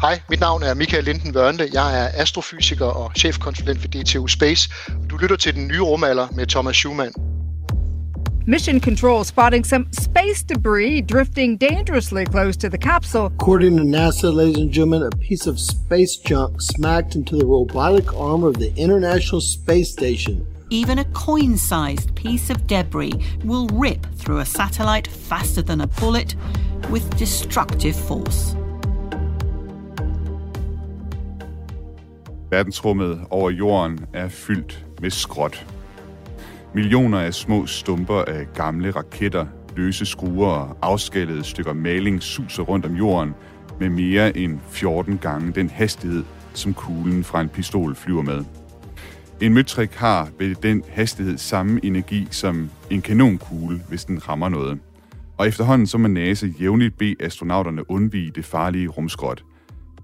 Hej, mit navn er Michael Linden Wørnle. Jeg er astrofysiker og chefkonsulent ved DTU Space. Du lytter til den nye rumalder med Thomas Schumann. Mission Control spotting some space debris drifting dangerously close to the capsule. According to NASA, ladies and gentlemen, a piece of space junk smacked into the robotic arm of the International Space Station. Even a coin sized piece of debris will rip through a satellite faster than a bullet with destructive force. Verdensrummet over jorden er fyldt med skrot. Millioner af små stumper af gamle raketter, løse skruer og afskallede stykker maling suser rundt om jorden med mere end 14 gange den hastighed, som kuglen fra en pistol flyver med. En møtrik har ved den hastighed samme energi som en kanonkugle, hvis den rammer noget. Og efterhånden så må NASA jævnligt bede astronauterne undvige det farlige rumskrot –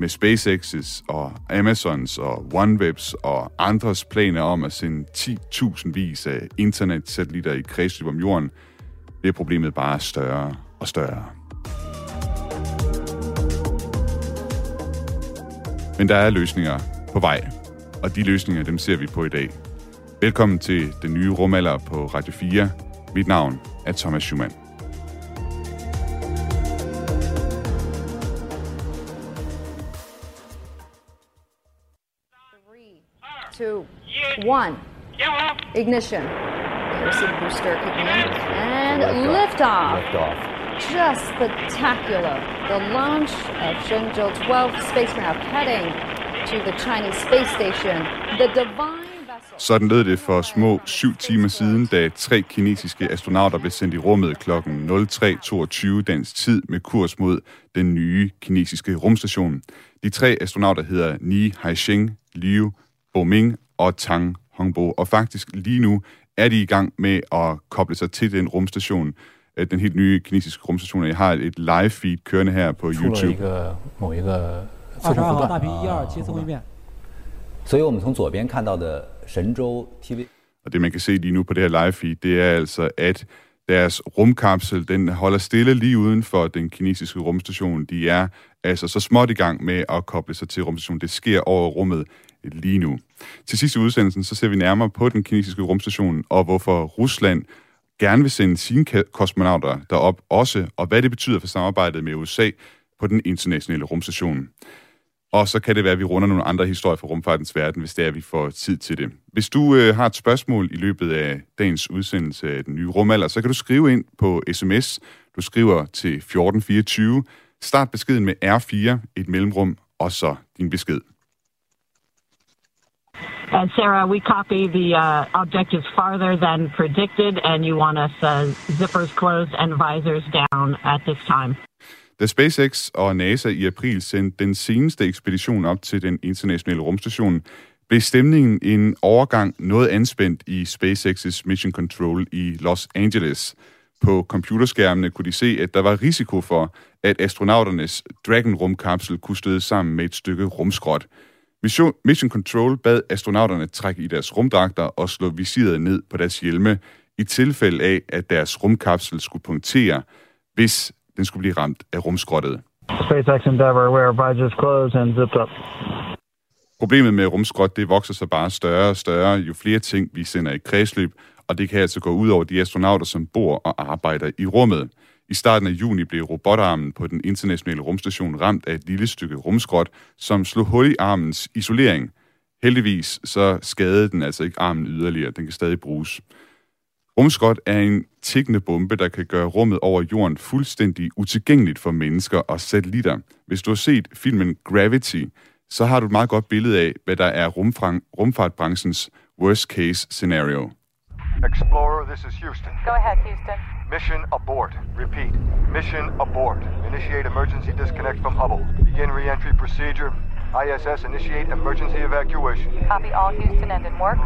med SpaceX's og Amazons og OneWebs og andres planer om at sende 10.000 vis af internetsatellitter i kredsløb om jorden, bliver problemet bare større og større. Men der er løsninger på vej, og de løsninger, dem ser vi på i dag. Velkommen til den nye rumalder på Radio 4. Mit navn er Thomas Schumann. Two, one. Ignition. There's the booster kicking in. And liftoff. Liftoff. Just spectacular. The launch of Shenzhou 12 spacecraft heading to the Chinese space station. The divine vessel. Sådan lød det for små syv timer siden, da tre kinesiske astronauter blev sendt i rummet kl. 03.22 dansk tid med kurs mod den nye kinesiske rumstation. De tre astronauter hedder Ni Haisheng, Liu Boming og Tang Hongbo. Og faktisk lige nu er de i gang med at koble sig til den rumstation, øh, den helt nye kinesiske rumstation. Jeg har et live feed kørende her på YouTube. 某一个四重复段。所以我们从左边看到的神舟 TV。 Og det, man kan se lige nu på det her live feed, det er altså, at deres rumkapsel, den holder stille lige uden for den kinesiske rumstation. De er altså så småt i gang med at koble sig til rumstationen. Det sker over rummet lige nu. Til sidst i udsendelsen, så ser vi nærmere på den kinesiske rumstation, og hvorfor Rusland gerne vil sende sine kosmonauter derop også, og hvad det betyder for samarbejdet med USA på den internationale rumstation. Og så kan det være, at vi runder nogle andre historier fra rumfartens verden, hvis det er, at vi får tid til det. Hvis du øh, har et spørgsmål i løbet af dagens udsendelse af den nye rumalder, så kan du skrive ind på sms. Du skriver til 1424. Start beskeden med R4, et mellemrum, og så din besked. And Sarah, we copy the uh, objectives farther than predicted, and you want us uh, zippers closed and visors down at this time. Da SpaceX og NASA i april sendte den seneste ekspedition op til den internationale rumstation, blev stemningen en overgang noget anspændt i SpaceX's Mission Control i Los Angeles. På computerskærmene kunne de se, at der var risiko for, at astronauternes Dragon-rumkapsel kunne støde sammen med et stykke rumskrot. Mission, Mission Control bad astronauterne trække i deres rumdragter og slå visiret ned på deres hjelme, i tilfælde af, at deres rumkapsel skulle punktere, hvis den skulle blive ramt af rumskrottet. SpaceX Endeavour, wear visors closed and zipped up. Problemet med rumskrot, det vokser sig bare større og større, jo flere ting vi sender i kredsløb, og det kan altså gå ud over de astronauter, som bor og arbejder i rummet. I starten af juni blev robotarmen på den internationale rumstation ramt af et lille stykke rumskrot, som slog hul i armens isolering. Heldigvis så skadede den altså ikke armen yderligere. Den kan stadig bruges. Rumskrot er en tikkende bombe, der kan gøre rummet over jorden fuldstændig utilgængeligt for mennesker og satellitter. Hvis du har set filmen Gravity, så har du et meget godt billede af, hvad der er rumfartbranchens worst case scenario. Explorer, this is Houston. Go ahead, Houston. Mission abort. Repeat. Mission abort. Initiate emergency disconnect from Hubble. Begin reentry procedure. ISS initiate emergency evacuation. Copy all Houston end and work.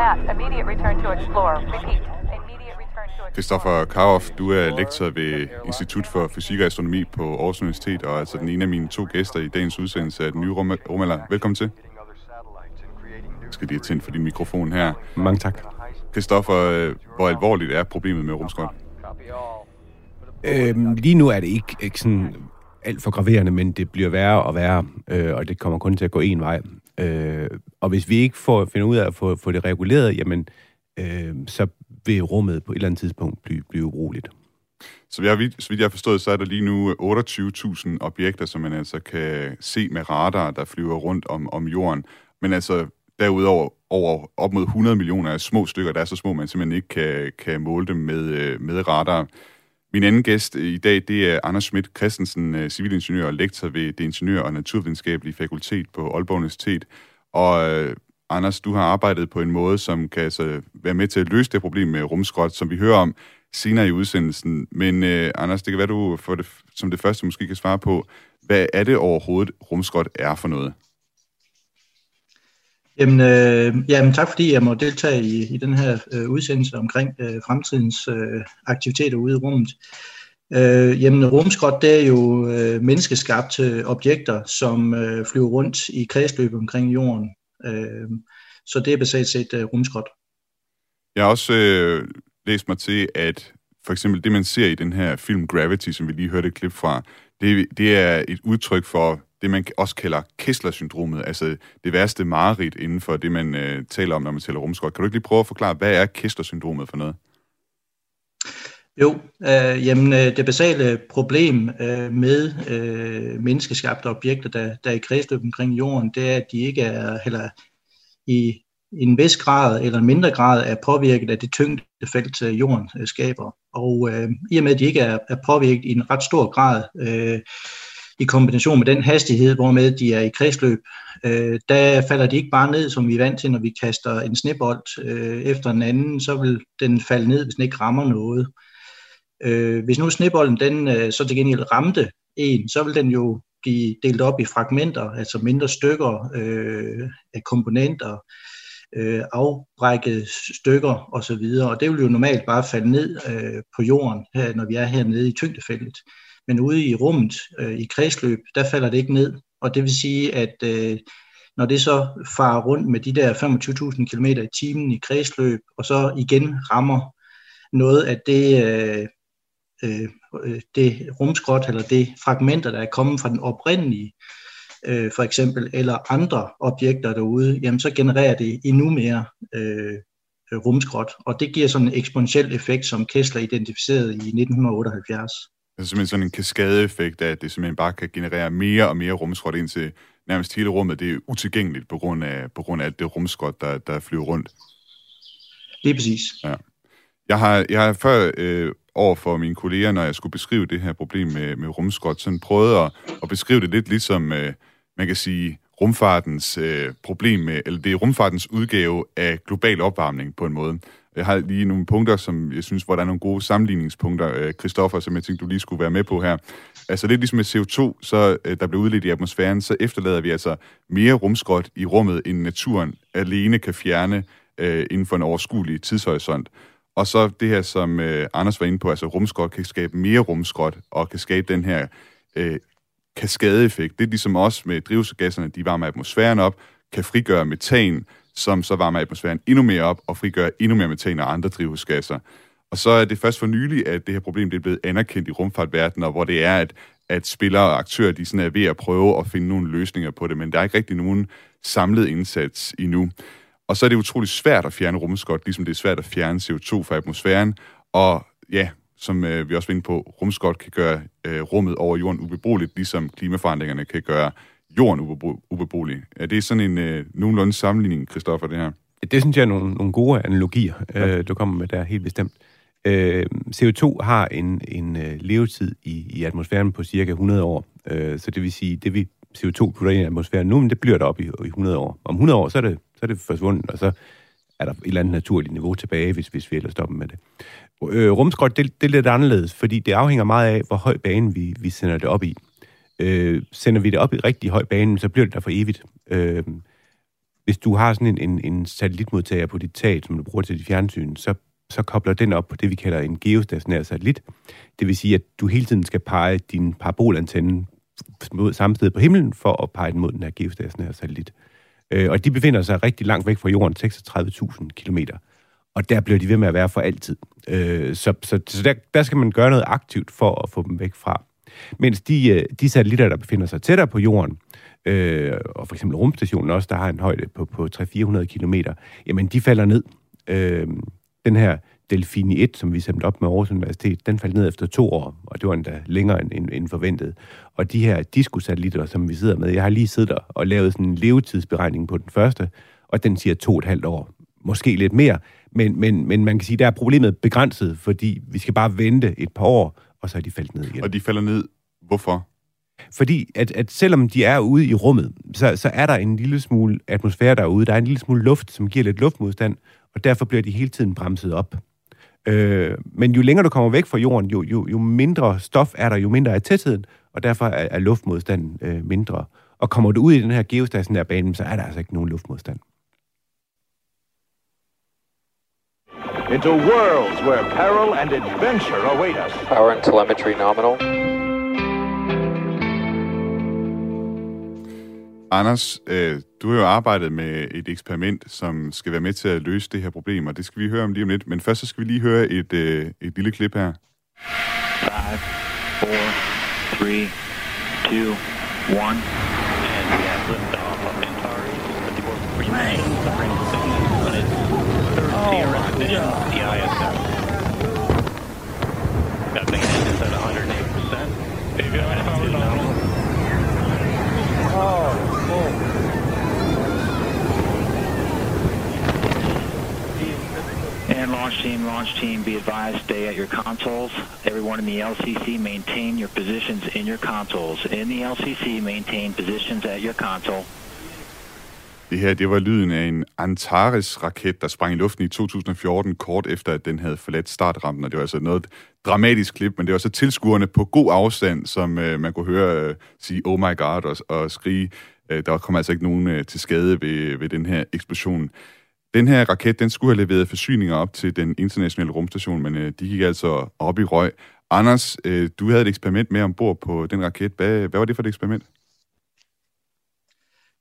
Matt, immediate return to Explorer. Repeat. Immediate return to Explorer. Christoffer Karoff, du er lektor ved Institut for Fysik og Astronomi på Aarhus Universitet, og altså den ene af mine to gæster i dagens udsendelse af den nye rumalder. Velkommen til. Jeg skal lige have tændt for din mikrofon her. Mange tak. Christoffer, hvor alvorligt er problemet med rumskrot? Øhm, lige nu er det ikke, ikke sådan alt for graverende, men det bliver værre og værre, øh, og det kommer kun til at gå en vej. Øh, og hvis vi ikke får finder ud af at få, få det reguleret, jamen, øh, så vil rummet på et eller andet tidspunkt blive, blive ubrugeligt. Så, jeg, så vidt jeg har forstået, så er der lige nu 28.000 objekter, som man altså kan se med radar, der flyver rundt om, om jorden. Men altså derudover over op mod 100 millioner af små stykker, der er så små, man simpelthen ikke kan, kan måle dem med, øh, med radar. Min anden gæst i dag, det er Anders Schmidt Christensen, øh, civilingeniør og lektor ved det Ingeniør- og Naturvidenskabelige Fakultet på Aalborg Universitet. Og øh, Anders, du har arbejdet på en måde, som kan altså være med til at løse det problem med rumskrot, som vi hører om senere i udsendelsen. Men øh, Anders, det kan være, du for det, som det første måske kan svare på, hvad er det overhovedet, rumskrot er for noget? Jamen, øh, jamen tak fordi jeg må deltage i, i den her øh, udsendelse omkring øh, fremtidens øh, aktiviteter ude i rummet. Øh, jamen, rumskrot det er jo øh, menneskeskabte objekter, som øh, flyver rundt i kredsløb omkring jorden. Øh, så det er basalt set øh, rumskrot. Jeg har også øh, læst mig til, at for eksempel det, man ser i den her film Gravity, som vi lige hørte et klip fra, det, det er et udtryk for det, man også kalder Kessler-syndromet, altså det værste mareridt inden for det, man øh, taler om, når man taler rumskrot. Kan du ikke lige prøve at forklare, hvad er Kessler-syndromet for noget? Jo, øh, jamen øh, det basale problem øh, med øh, menneskeskabte objekter, der, der er i kredsløb omkring jorden, det er, at de ikke er heller i en vis grad eller en mindre grad er påvirket af det tyngdefelt, øh, jorden øh, skaber. Og øh, i og med, at de ikke er, er påvirket i en ret stor grad, øh, i kombination med den hastighed, hvormed de er i kredsløb, øh, der falder de ikke bare ned, som vi er vant til, når vi kaster en snebold øh, efter en anden, så vil den falde ned, hvis den ikke rammer noget. Øh, hvis nu snebolden den, øh, så til gengæld ramte en, så vil den jo blive delt op i fragmenter, altså mindre stykker øh, af komponenter, øh, afbrækket stykker osv., og det vil jo normalt bare falde ned øh, på jorden, her, når vi er hernede i tyngdefeltet. Men ude i rummet, øh, i kredsløb, der falder det ikke ned, og det vil sige, at øh, når det så farer rundt med de der 25.000 km i timen i kredsløb, og så igen rammer noget af det, øh, øh, øh, det rumskrot, eller det fragmenter, der er kommet fra den oprindelige, øh, for eksempel, eller andre objekter derude, jamen så genererer det endnu mere øh, rumskrot, og det giver sådan en eksponentiel effekt, som Kessler identificerede i 1978. Altså simpelthen sådan en kaskadeeffekt af, at det simpelthen bare kan generere mere og mere rumskrot ind til nærmest hele rummet. Det er utilgængeligt på grund af, på grund af alt det rumskrot, der, der flyver rundt. Det er præcis. Ja. Jeg har, jeg har før øh, over for mine kolleger, når jeg skulle beskrive det her problem med, med rumskrot, sådan prøvet at, at beskrive det lidt ligesom, øh, man kan sige, rumfartens øh, problem med, eller det er rumfartens udgave af global opvarmning på en måde. Jeg har lige nogle punkter, som jeg synes, hvor der er nogle gode sammenligningspunkter, øh, Kristoffer, som jeg tænkte, du lige skulle være med på her. Altså lidt ligesom med CO2, så, øh, der bliver udledt i atmosfæren, så efterlader vi altså mere rumskrot i rummet, end naturen alene kan fjerne øh, inden for en overskuelig tidshorisont. Og så det her, som øh, Anders var inde på, altså rumskrot kan skabe mere rumskrot, og kan skabe den her øh, kaskadeeffekt. Det er ligesom også med drivhusgasserne, de varmer atmosfæren op, kan frigøre metan, som så varmer atmosfæren endnu mere op og frigør endnu mere metan og andre drivhusgasser. Og så er det først for nylig, at det her problem det er blevet anerkendt i rumfartverdenen, hvor det er, at, at spillere og aktører de sådan er ved at prøve at finde nogle løsninger på det, men der er ikke rigtig nogen samlet indsats endnu. Og så er det utrolig svært at fjerne rumskot, ligesom det er svært at fjerne CO2 fra atmosfæren. Og ja, som øh, vi også var inde på, rumskot kan gøre øh, rummet over jorden ubeboeligt, ligesom klimaforandringerne kan gøre jorden ubeboelig. Er det sådan en øh, nogenlunde sammenligning, Christoffer, det her? Det synes jeg er nogle, nogle gode analogier, ja. øh, du kommer med der helt bestemt. Øh, CO2 har en, en øh, levetid i, i atmosfæren på cirka 100 år. Øh, så det vil sige, det vi CO2 putter ind i atmosfæren nu, men det bliver der op i, i 100 år. Om 100 år, så er det, så er det forsvundet, og så er der et eller andet naturligt niveau tilbage, hvis, hvis vi ellers stopper med det. Øh, rumskrot, det, det er lidt anderledes, fordi det afhænger meget af, hvor høj bane vi, vi sender det op i. Øh, sender vi det op i rigtig høj bane, så bliver det der for evigt. Øh, hvis du har sådan en, en, en satellitmodtager på dit tag, som du bruger til dit fjernsyn, så, så kobler den op på det, vi kalder en geostationær satellit. Det vil sige, at du hele tiden skal pege din parabolantenne mod samme sted på himlen, for at pege den mod den her geostationære satellit. Øh, og de befinder sig rigtig langt væk fra jorden, 36.000 km. Og der bliver de ved med at være for altid. Øh, så så, så der, der skal man gøre noget aktivt for at få dem væk fra. Mens de, øh, de satellitter, der befinder sig tættere på jorden, øh, og for eksempel rumstationen også, der har en højde på, på 300-400 km, jamen de falder ned. Øh, den her Delfini 1, som vi sendte op med Aarhus Universitet, den faldt ned efter to år, og det var endda længere end, end, end forventet. Og de her diskosatellitter, som vi sidder med, jeg har lige siddet og lavet sådan en levetidsberegning på den første, og den siger to og et halvt år. Måske lidt mere, men, men, men man kan sige, der er problemet begrænset, fordi vi skal bare vente et par år, og så er de faldet ned igen. Og de falder ned, hvorfor? Fordi at, at selvom de er ude i rummet, så, så er der en lille smule atmosfære derude. Der er en lille smule luft, som giver lidt luftmodstand, og derfor bliver de hele tiden bremset op. Øh, men jo længere du kommer væk fra jorden, jo, jo, jo mindre stof er der, jo mindre er tætheden, og derfor er, er luftmodstanden øh, mindre. Og kommer du ud i den her geostationære bane, så er der altså ikke nogen luftmodstand. Into worlds where peril and adventure await us. Power and telemetry nominal. Anders, øh, du har jo arbejdet med et eksperiment, som skal være med til at løse det her problem, og det skal vi høre om lige om lidt. Men først så skal vi lige høre et, øh, et lille klip her. 5, 4, 3, 2, 1, and we have liftoff of Antares. Third oh, ISS. That thing is at 108%. Maybe I'm Oh. And launch team, launch team, be advised, stay at your consoles. Everyone in the LCC, maintain your positions in your consoles. In the LCC, maintain positions at your console. Det her, det var lyden af en Antares-raket, der sprang i luften i 2014, kort efter, at den havde forladt startrampen. Og det var altså noget dramatisk klip, men det var så tilskuerne på god afstand, som øh, man kunne høre øh, sige, oh my god, og, og skrige. Øh, der kom altså ikke nogen øh, til skade ved, ved den her eksplosion. Den her raket, den skulle have leveret forsyninger op til den internationale rumstation, men øh, de gik altså op i røg. Anders, øh, du havde et eksperiment med ombord på den raket. Hvad, hvad var det for et eksperiment?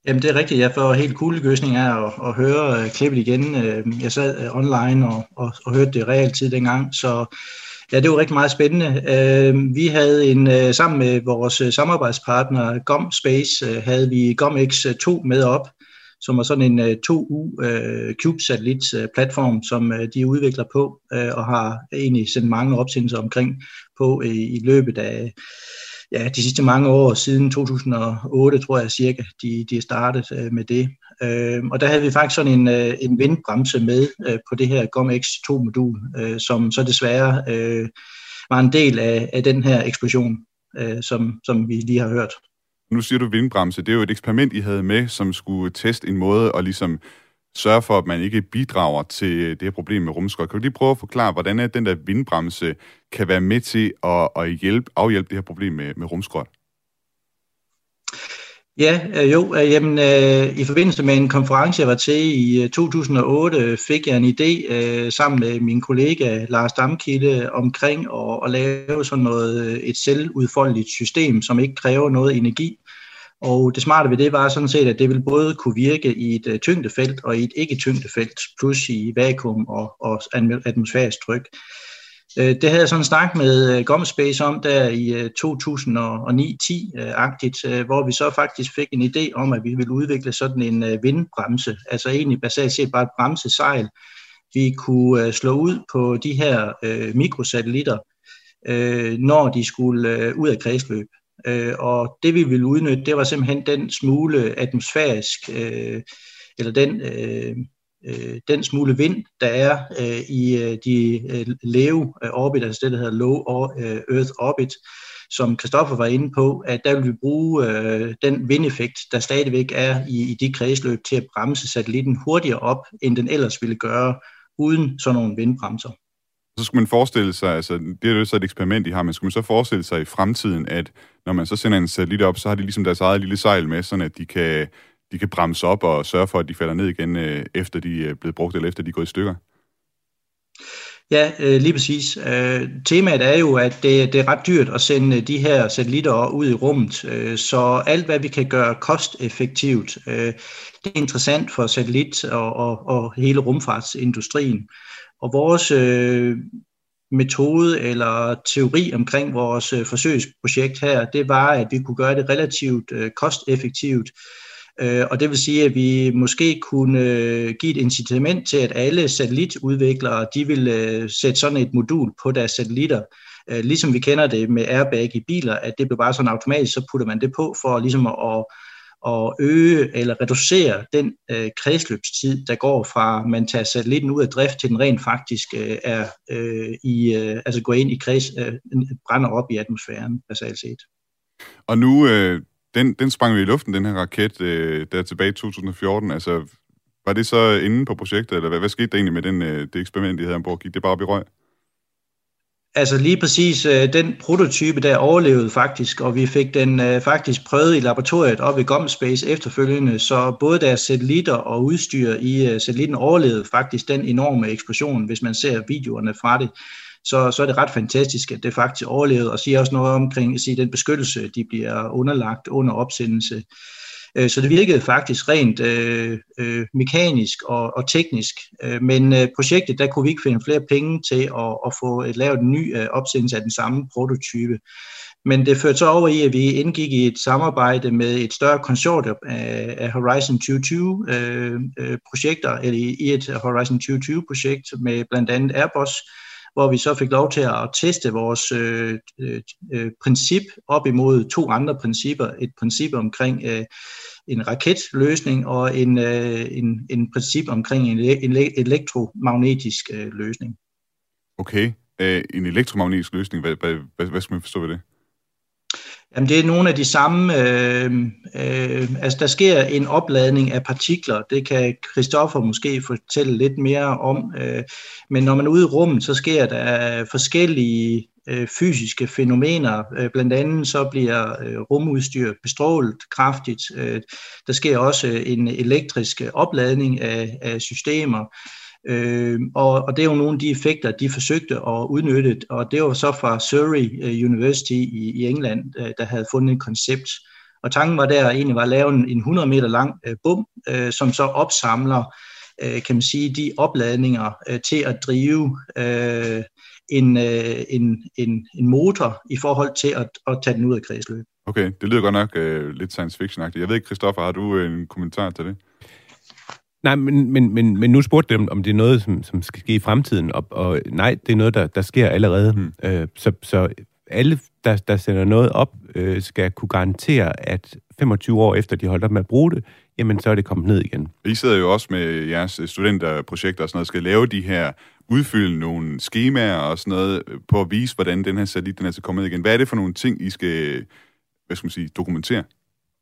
Jamen det er rigtigt. Jeg får helt kuldegøsning af at, at høre uh, klippet igen. Uh, jeg sad uh, online og, og, og hørte det realtid dengang, så ja, det var rigtig meget spændende. Uh, vi havde en uh, sammen med vores uh, samarbejdspartner GOM Space, uh, havde vi GOMX2 med op, som er sådan en uh, 2U uh, CubeSat uh, platform, som uh, de udvikler på uh, og har egentlig sendt mange opsendelser omkring på uh, i løbet af ja, de sidste mange år, siden 2008 tror jeg cirka, de, de er startet øh, med det. Øh, og der havde vi faktisk sådan en, øh, en vindbremse med øh, på det her GOM-X2-modul, øh, som så desværre øh, var en del af, af den her eksplosion, øh, som, som vi lige har hørt. Nu siger du vindbremse. Det er jo et eksperiment, I havde med, som skulle teste en måde at ligesom sørge for, at man ikke bidrager til øh, det her problem med rumskrot. Kan du lige prøve at forklare, hvordan er den der vindbremse kan være med til at, at hjælpe, afhjælpe det her problem med, med rumskrot? Ja, øh, jo, øh, jamen, øh, i forbindelse med en konference, jeg var til i øh, 2008, fik jeg en idé øh, sammen med min kollega Lars Damkilde omkring at, at lave sådan noget, øh, et selvudfoldeligt system, som ikke kræver noget energi. Og det smarte ved det var sådan set, at det ville både kunne virke i et øh, tyngdefelt og i et ikke-tyngdefelt, plus i vakuum og, og atmosfærisk tryk. Øh, det havde jeg sådan snak med øh, Gomspace om der i 2009-10-agtigt, hvor vi så faktisk fik en idé om, at vi ville udvikle sådan en vindbremse, altså egentlig basalt set bare et bremsesejl, vi kunne slå ud på de her mikrosatellitter, når de skulle ud af kredsløb. Øh, Og det vi ville udnytte, det var simpelthen den smule atmosfærisk, øh, eller den øh, øh, den smule vind, der er øh, i øh, de øh, lave øh, orbit, altså det, der hedder low øh, earth orbit, som Kristoffer var inde på, at der vil vi bruge øh, den vindeffekt, der stadigvæk er i, i de kredsløb, til at bremse satellitten hurtigere op, end den ellers ville gøre, uden sådan nogle vindbremser. Så skulle man forestille sig, altså det er jo så et eksperiment, de har, men skulle man så forestille sig i fremtiden, at når man så sender en satellit op, så har de ligesom deres eget lille sejl med, sådan at de kan de kan bremse op og sørge for, at de falder ned igen, øh, efter de er blevet brugt, eller efter de er gået i stykker? Ja, øh, lige præcis. Øh, temaet er jo, at det, det er ret dyrt at sende øh, de her satellitter ud i rummet, øh, så alt hvad vi kan gøre kosteffektivt, det er interessant for satellit og, og, og hele rumfartsindustrien. Og vores øh, metode eller teori omkring vores øh, forsøgsprojekt her, det var, at vi kunne gøre det relativt øh, kosteffektivt. Øh, og det vil sige, at vi måske kunne øh, give et incitament til, at alle satellitudviklere, de vil øh, sætte sådan et modul på deres satellitter, øh, ligesom vi kender det med airbag i biler, at det bliver bare sådan automatisk, så putter man det på for ligesom at, at øge eller reducere den øh, kredsløbstid, der går fra man tager satellitten ud af drift, til den rent faktisk øh, er øh, i, øh, altså går ind i kreds, øh, brænder op i atmosfæren, basalt set. Og nu, øh, den, den sprang vi i luften, den her raket, øh, der tilbage i 2014. Altså, var det så inde på projektet, eller hvad, hvad skete der egentlig med den, øh, det eksperiment, de havde ombord? Gik det bare op i røg? Altså lige præcis øh, den prototype der overlevede faktisk, og vi fik den øh, faktisk prøvet i laboratoriet op i GomSpace efterfølgende, så både deres satellitter og udstyr i øh, satellitten overlevede faktisk den enorme eksplosion, hvis man ser videoerne fra det. Så, så er det ret fantastisk, at det faktisk overlevede, og siger også noget omkring siger, den beskyttelse, de bliver underlagt under opsendelse. Øh, Øh, så det virkede faktisk rent øh, øh, mekanisk og, og teknisk. Øh, men øh, projektet, der kunne vi ikke finde flere penge til at, at få et, lavet en ny øh, opsendelse af den samme prototype. Men det førte så over i, at vi indgik i et samarbejde med et større konsortium af, af Horizon 2020 øh, øh, projekter, eller i et Horizon 2020 projekt med blandt andet Airbus, hvor vi så fik lov til at teste vores øh, øh, øh, princip op imod to andre principper. Et princip omkring øh, en raketløsning og en, øh, en, en princip omkring en, en elektromagnetisk øh, løsning. Okay, øh, en elektromagnetisk løsning, hvad, hvad, hvad, hvad skal man forstå ved det? Jamen, det er nogle af de samme, øh, øh, altså der sker en opladning af partikler, det kan Christoffer måske fortælle lidt mere om, øh, men når man er ude i rummet, så sker der øh, forskellige øh, fysiske fænomener. Øh, blandt andet så bliver øh, rumudstyr bestrålet kraftigt. Øh, der sker også øh, en elektrisk opladning af, af systemer. Øh, og, og det er jo nogle af de effekter, de forsøgte at udnytte, og det var så fra Surrey øh, University i, i England, øh, der havde fundet et koncept. Og tanken var der egentlig var at lave en, en 100 meter lang øh, bum, øh, som så opsamler, øh, kan man sige, de opladninger øh, til at drive øh, en, øh, en, en, en motor i forhold til at, at tage den ud af kredsløb. Okay, det lyder godt nok øh, lidt science fiction-agtigt. Jeg ved ikke, Christoffer, har du en kommentar til det? Nej, men, men, men, men nu spurgte du, om det er noget, som, som skal ske i fremtiden, og, og nej, det er noget, der, der sker allerede. Hmm. Øh, så, så alle, der, der sender noget op, øh, skal kunne garantere, at 25 år efter de holder op med at bruge det, jamen så er det kommet ned igen. I sidder jo også med jeres studenterprojekter og sådan noget, skal lave de her, udfylde nogle skemaer og sådan noget, på at vise, hvordan den her satellit den er så kommet igen. Hvad er det for nogle ting, I skal, hvad skal man sige, dokumentere?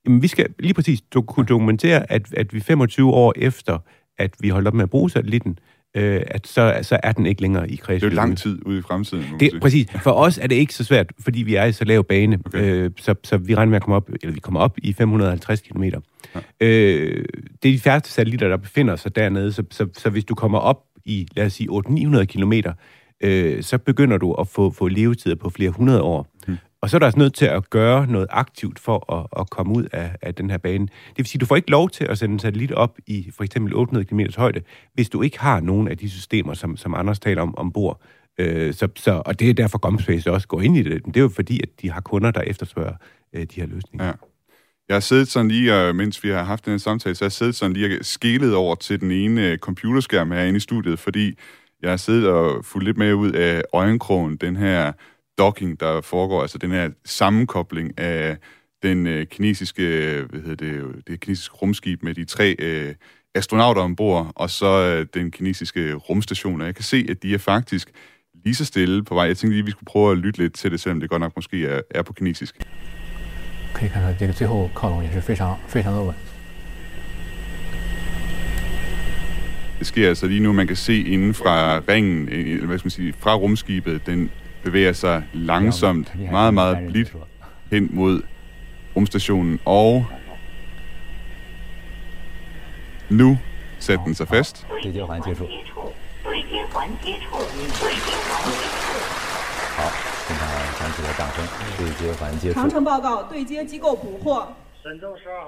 Jamen, vi skal lige præcis do- kunne dokumentere, at, at vi 25 år efter, at vi holdt op med at bruge satellitten, øh, at så, så er den ikke længere i kredsløbet. Det er jo lang tid ude i fremtiden. Det, præcis. For os er det ikke så svært, fordi vi er i så lav bane, okay. øh, så, så vi regner med at komme op, eller vi kommer op i 550 km. Ja. Øh, det er de færreste satellitter, der befinder sig dernede, så, så, så hvis du kommer op i, lad os sige, 800-900 km, øh, så begynder du at få, få levetider på flere hundrede år. Hmm. Og så er der altså nødt til at gøre noget aktivt for at, at komme ud af, af den her bane. Det vil sige, du får ikke lov til at sende en satellit op i for eksempel 800 km højde, hvis du ikke har nogen af de systemer, som, som Anders taler om ombord. Øh, så, så, og det er derfor GomSpace også går ind i det. Det er jo fordi, at de har kunder, der efterspørger øh, de her løsninger. Ja. Jeg har siddet sådan lige, mens vi har haft den her samtale, så jeg har siddet sådan lige og skælet over til den ene øh, computerskærm herinde i studiet, fordi jeg har siddet og fulgt lidt med ud af øjenkrogen, den her docking, der foregår, altså den her sammenkobling af den øh, kinesiske, hvad hedder det, det kinesiske rumskib med de tre øh, astronauter ombord, og så øh, den kinesiske rumstation. Og jeg kan se, at de er faktisk lige så stille på vej. Jeg tænkte lige, at vi skulle prøve at lytte lidt til det, selvom det godt nok måske er, er på kinesisk. 可以看到这个最后靠拢也是非常非常的稳。 Det sker altså lige nu, man kan se inden fra ringen, hvad skal man sige, fra rumskibet, den bevæger sig langsomt, meget, meget blidt hen mod rumstationen, og nu sætter den sig fast. Det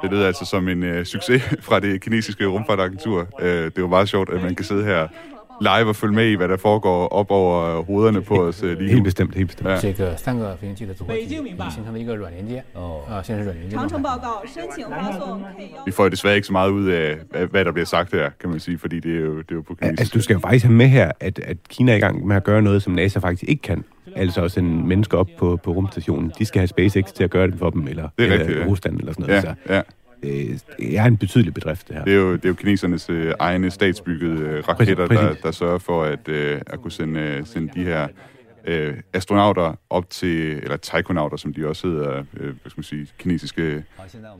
det lyder altså som en øh, succes fra det kinesiske rumfartagentur. Øh, det er jo meget sjovt, at man kan sidde her live og følge med i, hvad der foregår op over hovederne på os lige nu. Helt bestemt, helt bestemt. Ja. 这个三个飞行器的组合体形成了一个软连接，哦，啊，现在是软连接。长城报告申请发送 Vi får desværre ikke så meget ud af, hvad der bliver sagt her, kan man sige, fordi det er jo, det er jo på kinesisk. Altså, du skal jo faktisk have med her, at, at Kina er i gang med at gøre noget, som NASA faktisk ikke kan. Altså at sende mennesker op på, på rumstationen. De skal have SpaceX til at gøre det for dem, eller, det er eller rigtigt, ja. Rusland eller sådan noget. Ja, ja. Det er en betydelig bedrift, det her. Det er jo, det er jo kinesernes øh, egne statsbyggede øh, raketter, Præcis. der, der sørger for at, øh, at kunne sende, øh, sende de her øh, astronauter op til, eller taikonauter, som de også hedder, øh, hvad skal man sige, kinesiske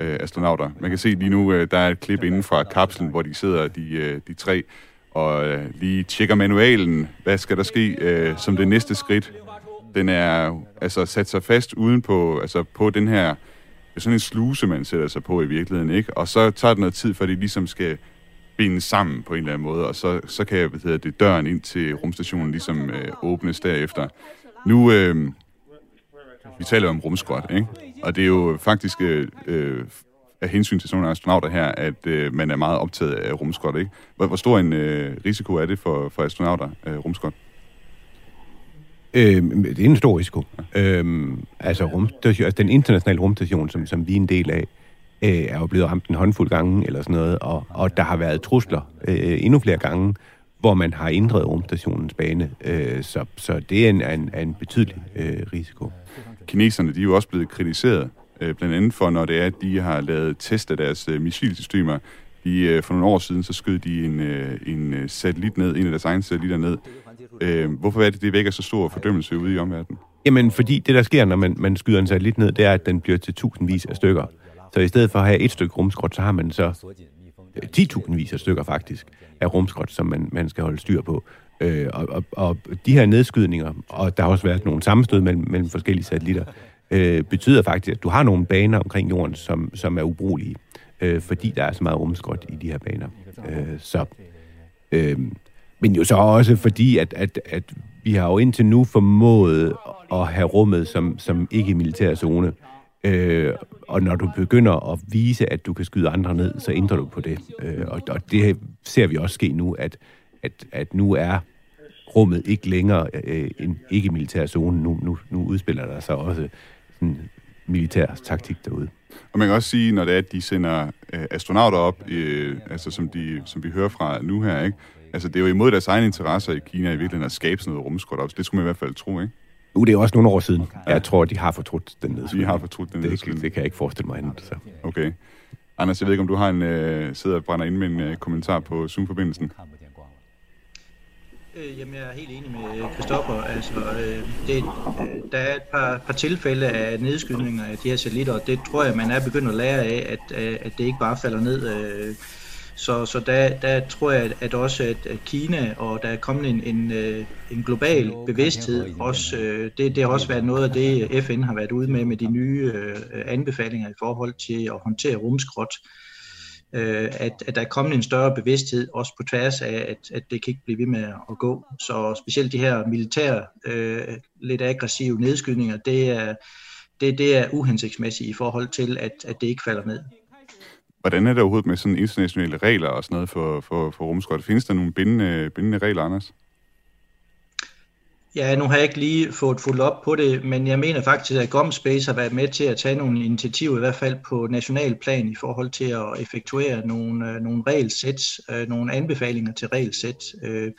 øh, astronauter. Man kan se lige nu, øh, der er et klip inden fra kapslen, hvor de sidder, de, øh, de tre, og øh, lige tjekker manualen. Hvad skal der ske øh, som det næste skridt? Den er altså sat sig fast uden på, altså på den her er sådan en sluse, man sætter sig på i virkeligheden, ikke? Og så tager det noget tid, for det ligesom skal binde sammen på en eller anden måde, og så, så kan hvad hedder det, døren ind til rumstationen ligesom øh, åbnes derefter. Nu, øh, vi taler om rumskrot, ikke? Og det er jo faktisk øh, øh, af hensyn til sådan nogle astronauter her, at øh, man er meget optaget af rumskrot, ikke? Hvor, hvor stor en øh, risiko er det for, for astronauter, øh, rumskrot? Øh, det er en stor risiko. Øh, altså, rumstation, altså den internationale rumstation, som, som vi er en del af, øh, er jo blevet ramt en håndfuld gange eller sådan noget, og, og der har været trusler øh, endnu flere gange, hvor man har ændret rumstationens bane. Øh, så, så det er en, en, en betydelig øh, risiko. Kineserne de er jo også blevet kritiseret, øh, blandt andet for, når det er, at de har lavet test af deres øh, missilsystemer. De, øh, for nogle år siden, så skød de en, øh, en øh, satellit ned, en af deres egne satellitter ned. Øh, hvorfor er det, det vækker så stor fordømmelse ude i omverdenen? Jamen, fordi det, der sker, når man, man skyder en satellit ned, det er, at den bliver til tusindvis af stykker. Så i stedet for at have et stykke rumskrot, så har man så øh, 10.000 vis af stykker faktisk af rumskrot, som man, man skal holde styr på. Øh, og, og, og de her nedskydninger, og der har også været nogle sammenstød mellem, mellem forskellige satellitter, øh, betyder faktisk, at du har nogle baner omkring jorden, som, som er ubrugelige, øh, fordi der er så meget rumskrot i de her baner. Øh, så, øh, men jo så også fordi, at, at, at vi har jo indtil nu formået at have rummet som, som ikke-militær zone. Øh, og når du begynder at vise, at du kan skyde andre ned, så ændrer du på det. Øh, og, og det ser vi også ske nu, at, at, at nu er rummet ikke længere øh, en ikke-militær zone. Nu, nu, nu udspiller der sig også sådan militær taktik derude. Og man kan også sige, når det er, at de sender øh, astronauter op, øh, altså som, de, som vi hører fra nu her, ikke? Altså, det er jo imod deres egne interesser i Kina i virkeligheden at skabe sådan noget rumskrot op. Det skulle man i hvert fald tro, ikke? Nu det er også nogle år siden. Jeg tror, de har fortrudt den nedskydning. De har fortrudt den nedskydning. Det, det kan jeg ikke forestille mig andet. Så. Okay. Anders, jeg ved ikke, om du har en, øh, sidder og brænder ind med en øh, kommentar på Zoom-forbindelsen. Øh, jamen, jeg er helt enig med Christoffer. Altså, øh, det, øh, der er et par, par tilfælde af nedskydninger af de her satellitter, og det tror jeg, man er begyndt at lære af, at, øh, at det ikke bare falder ned. Øh, så, så der, der tror jeg, at også at, at Kina, og der er kommet en, en, øh, en global bevidsthed, også, øh, det, det har også været noget af det, FN har været ude med, med de nye øh, anbefalinger i forhold til at håndtere rumskrot. Øh, at, at der er kommet en større bevidsthed, også på tværs af, at, at det kan ikke blive ved med at gå. Så specielt de her militære, øh, lidt aggressive nedskydninger, det er, det, det er uhensigtsmæssigt i forhold til, at, at det ikke falder ned. Hvordan er det overhovedet med sådan internationale regler og sådan noget for, for, for rumskrot? Findes der nogle bindende, bindende regler, Anders? Ja, nu har jeg ikke lige fået fuldt op på det, men jeg mener faktisk, at GomSpace har været med til at tage nogle initiativer, i hvert fald på national plan, i forhold til at effektuere nogle, øh, nogle regelsæt, øh, nogle anbefalinger til regelsæt. Øh,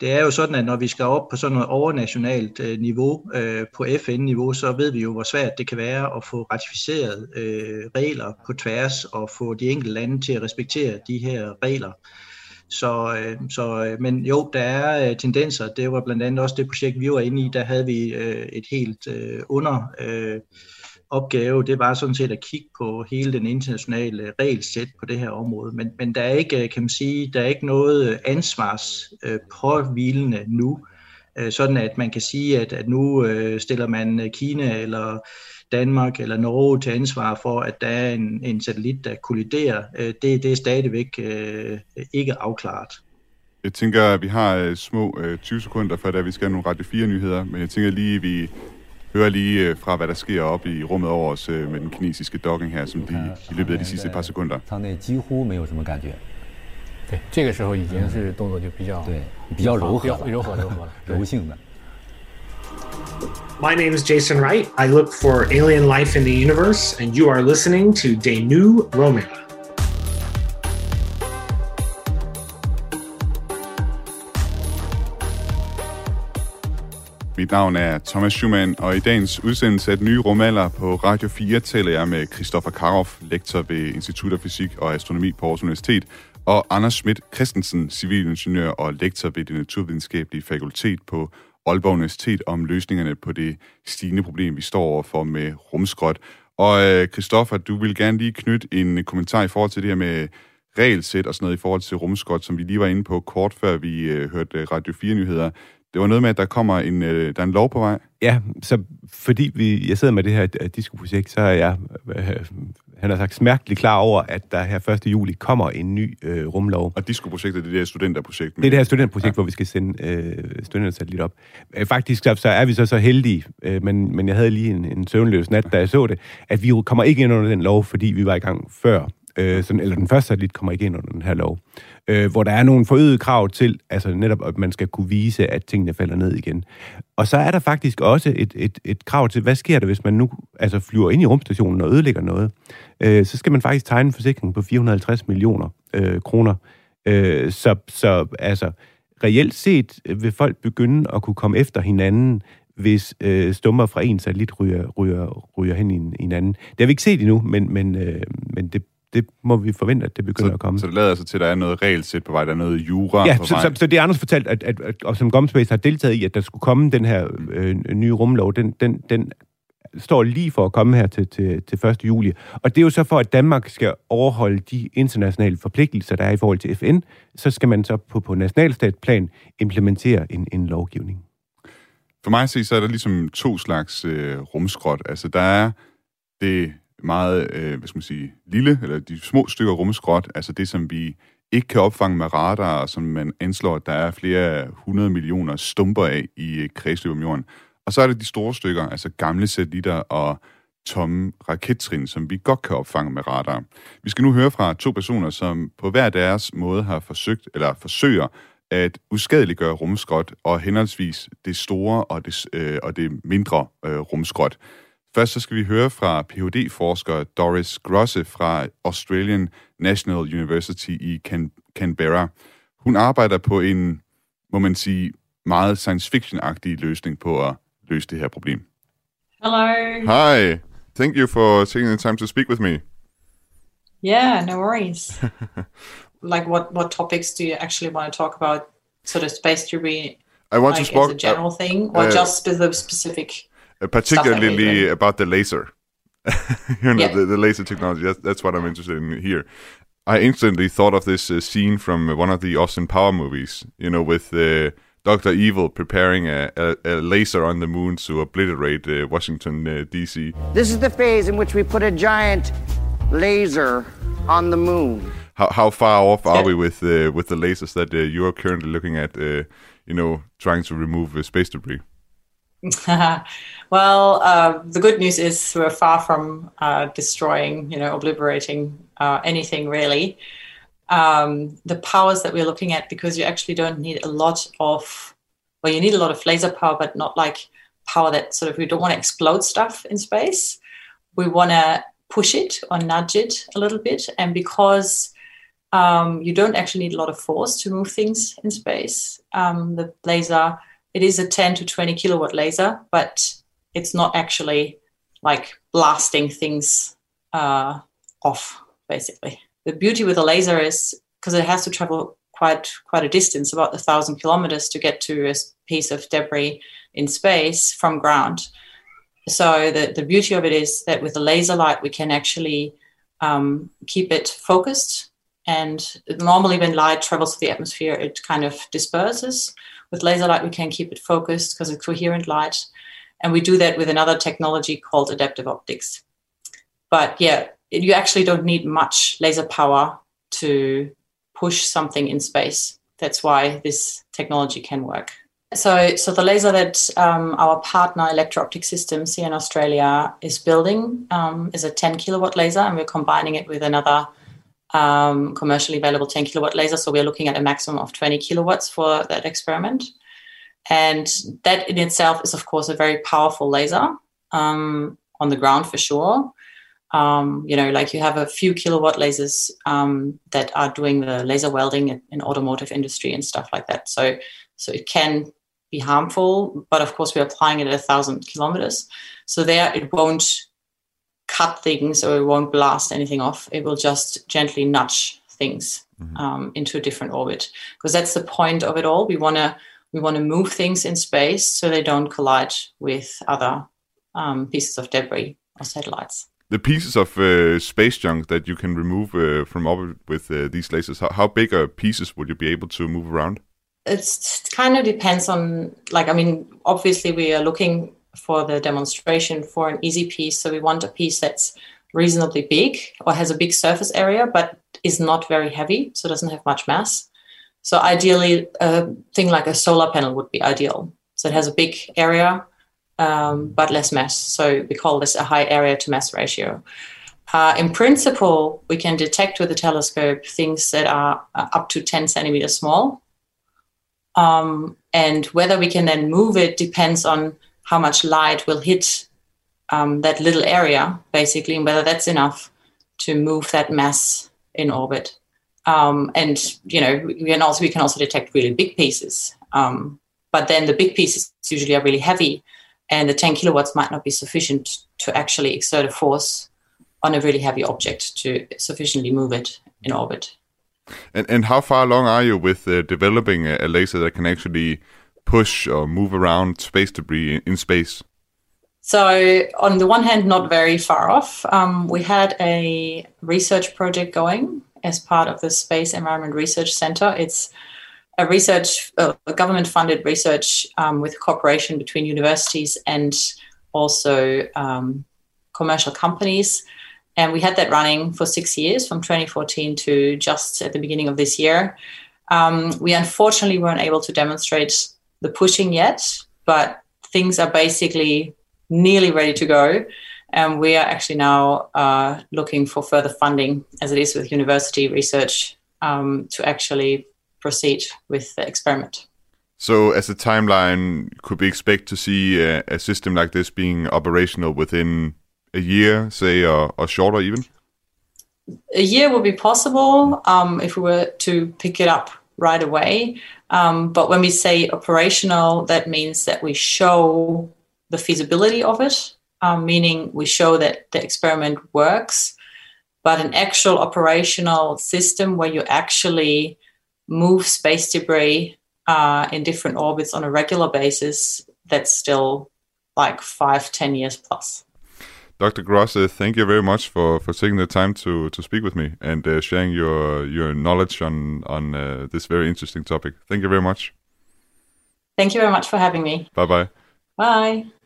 det er jo sådan, at når vi skal op på sådan noget overnationalt øh, niveau, øh, på FN-niveau, så ved vi jo, hvor svært det kan være at få ratificeret øh, regler på tværs og få de enkelte lande til at respektere de her regler. Så, øh, så, øh, men jo, der er øh, tendenser. Det var blandt andet også det projekt, vi var inde i. Der havde vi øh, et helt øh, under øh, opgave, det var sådan set at kigge på hele den internationale regelsæt på det her område. Men, men der er ikke, øh, kan man sige, der er ikke noget øh, ansvarspåvilende øh, nu, sådan at man kan sige, at, at nu stiller man Kina eller Danmark eller Norge til ansvar for, at der er en, en satellit, der kolliderer. Det, det er stadigvæk ikke afklaret. Jeg tænker, at vi har små 20 sekunder, før vi skal have nogle Radio 4-nyheder, men jeg tænker lige, at vi hører lige øh, fra, hvad der sker op i rummet over os øh, med den kinesiske docking her, som de i løbet af de sidste par sekunder. 对，这个时候已经是动作就比较对比较柔和柔和柔和了，柔性的。My name is Jason Wright. I look for alien life in the universe, and you are listening to De New Mit navn er Thomas Schumann, og i dagens udsendelse af Den Nye Rumalder på Radio 4 taler jeg med Christoffer Karoff, lektor ved Institut for Fysik og Astronomi på Aarhus Universitet, og Anders Schmidt Christensen, civilingeniør og lektor ved det naturvidenskabelige fakultet på Aalborg Universitet om løsningerne på det stigende problem, vi står overfor med rumskrot. Og øh, Christoffer, du vil gerne lige knytte en kommentar i forhold til det her med regelsæt og sådan noget i forhold til rumskrot, som vi lige var inde på kort før vi øh, hørte Radio 4-nyheder. Det var noget med, at der kommer en, øh, der er en lov på vej. Ja, så fordi vi, jeg sidder med det her diskoprojekt, så er jeg, øh, han har sagt, smerteligt klar over, at der her 1. juli kommer en ny øh, rumlov. Og diskoprojektet, det er det her studenterprojekt? Det er det her studenterprojekt, ja. hvor vi skal sende øh, studentersatellit op. Øh, faktisk så, så er vi så så heldige, øh, men, men jeg havde lige en, en søvnløs nat, da jeg så det, at vi kommer ikke ind under den lov, fordi vi var i gang før. Øh, sådan, eller den første satellit kommer ikke ind under den her lov øh, øh, hvor der er nogle forøgede krav til, altså netop, at man skal kunne vise, at tingene falder ned igen. Og så er der faktisk også et, et, et krav til, hvad sker der, hvis man nu altså, flyver ind i rumstationen og ødelægger noget? Øh, så skal man faktisk tegne en forsikring på 450 millioner øh, kroner. Øh, så, så altså, reelt set øh, vil folk begynde at kunne komme efter hinanden, hvis øh, stummer fra en satellit ryger, ryger, ryger hen i en, i en anden. Det har vi ikke set endnu, men, men, øh, men det, det må vi forvente, at det begynder så, at komme. Så det lader altså til, at der er noget regelsæt på vej, der er noget jura ja, på så, vej? så, så det er Anders fortalt, at, at, at, og som Gomspace har deltaget i, at der skulle komme den her øh, nye rumlov, den, den, den står lige for at komme her til, til, til 1. juli. Og det er jo så for, at Danmark skal overholde de internationale forpligtelser, der er i forhold til FN, så skal man så på, på nationalstatsplan implementere en, en lovgivning. For mig at se, så er der ligesom to slags øh, rumskrot. Altså, der er det meget, øh, hvad skal man sige, lille, eller de små stykker rumskrot, altså det, som vi ikke kan opfange med radar, og som man anslår, at der er flere hundrede millioner stumper af i øh, kredsløb om jorden. Og så er det de store stykker, altså gamle satellitter og tomme rakettrin, som vi godt kan opfange med radar. Vi skal nu høre fra to personer, som på hver deres måde har forsøgt, eller forsøger, at uskadeliggøre rumskrot, og henholdsvis det store og det, øh, og det mindre øh, rumskrot. Først så skal vi høre fra Ph.D.-forsker Doris Grosse fra Australian National University i Can- Canberra. Hun arbejder på en, må man sige, meget science fiction-agtig løsning på at løse det her problem. Hello. Hi. Thank you for taking the time to speak with me. Yeah, no worries. like what what topics do you actually want to talk about? Sort of space debris I want like to speak as a general uh, thing, or uh, just the specific Uh, particularly about the laser. you know, Yeah. the, the laser technology. That's, that's what I'm interested in here. I instantly thought of this uh, scene from one of the Austin Power movies, you know, with uh, Dr. Evil preparing a, a, a laser on the moon to obliterate uh, Washington, uh, D.C. This is the phase in which we put a giant laser on the moon. How, how far off are we with uh, with the lasers that uh, you are currently looking at, uh, you know, trying to remove uh, space debris? well, uh, the good news is we're far from uh, destroying, you know, obliterating uh, anything really. Um, the powers that we're looking at, because you actually don't need a lot of, well, you need a lot of laser power, but not like power that sort of, we don't want to explode stuff in space. We want to push it or nudge it a little bit. And because um, you don't actually need a lot of force to move things in space, um, the laser it is a 10 to 20 kilowatt laser, but it's not actually like blasting things uh, off, basically. The beauty with a laser is because it has to travel quite quite a distance, about a thousand kilometers, to get to a piece of debris in space from ground. So the, the beauty of it is that with a laser light, we can actually um, keep it focused. And normally, when light travels through the atmosphere, it kind of disperses. With laser light, we can keep it focused because it's coherent light. And we do that with another technology called adaptive optics. But yeah, you actually don't need much laser power to push something in space. That's why this technology can work. So, so the laser that um, our partner Electro-Optic Systems here in Australia is building um, is a 10 kilowatt laser, and we're combining it with another um, commercially available 10 kilowatt laser. So we're looking at a maximum of 20 kilowatts for that experiment. And that in itself is, of course, a very powerful laser um, on the ground for sure. Um, you know, like you have a few kilowatt lasers um, that are doing the laser welding in, in, automotive industry and stuff like that. So, so it can be harmful, but of course we're applying it at a thousand kilometers. So there, it won't cut things or it won't blast anything off. It will just gently nudge things mm-hmm. um, into a different orbit because that's the point of it all. We want to we want to move things in space so they don't collide with other um, pieces of debris or satellites. The pieces of uh, space junk that you can remove uh, from orbit with uh, these lasers, how, how big are pieces would you be able to move around? It kind of depends on, like, I mean, obviously we are looking for the demonstration for an easy piece. So we want a piece that's reasonably big or has a big surface area, but is not very heavy, so doesn't have much mass. So ideally, a thing like a solar panel would be ideal. So it has a big area, um, but less mass. So we call this a high area to mass ratio. Uh, in principle, we can detect with the telescope things that are up to 10 centimeters small. Um, and whether we can then move it depends on how much light will hit um, that little area, basically, and whether that's enough to move that mass in orbit. Um, and you know, we can also we can also detect really big pieces. Um, but then the big pieces usually are really heavy, and the 10 kilowatts might not be sufficient to actually exert a force on a really heavy object to sufficiently move it in orbit. And and how far along are you with uh, developing a, a laser that can actually push or move around space debris in space? So, on the one hand, not very far off. Um, we had a research project going as part of the Space Environment Research Center. It's a research, uh, a government funded research um, with cooperation between universities and also um, commercial companies. And we had that running for six years from 2014 to just at the beginning of this year. Um, we unfortunately weren't able to demonstrate the pushing yet, but things are basically nearly ready to go. And we are actually now uh, looking for further funding, as it is with university research, um, to actually proceed with the experiment. So, as a timeline, could we expect to see a, a system like this being operational within a year, say, or, or shorter even? A year would be possible um, if we were to pick it up right away. Um, but when we say operational, that means that we show the feasibility of it, um, meaning we show that the experiment works. But an actual operational system where you actually move space debris uh, in different orbits on a regular basis, that's still like five, ten years plus. Dr. Gross, uh, thank you very much for, for taking the time to, to speak with me and uh, sharing your your knowledge on on uh, this very interesting topic. Thank you very much. Thank you very much for having me. Bye bye. Bye.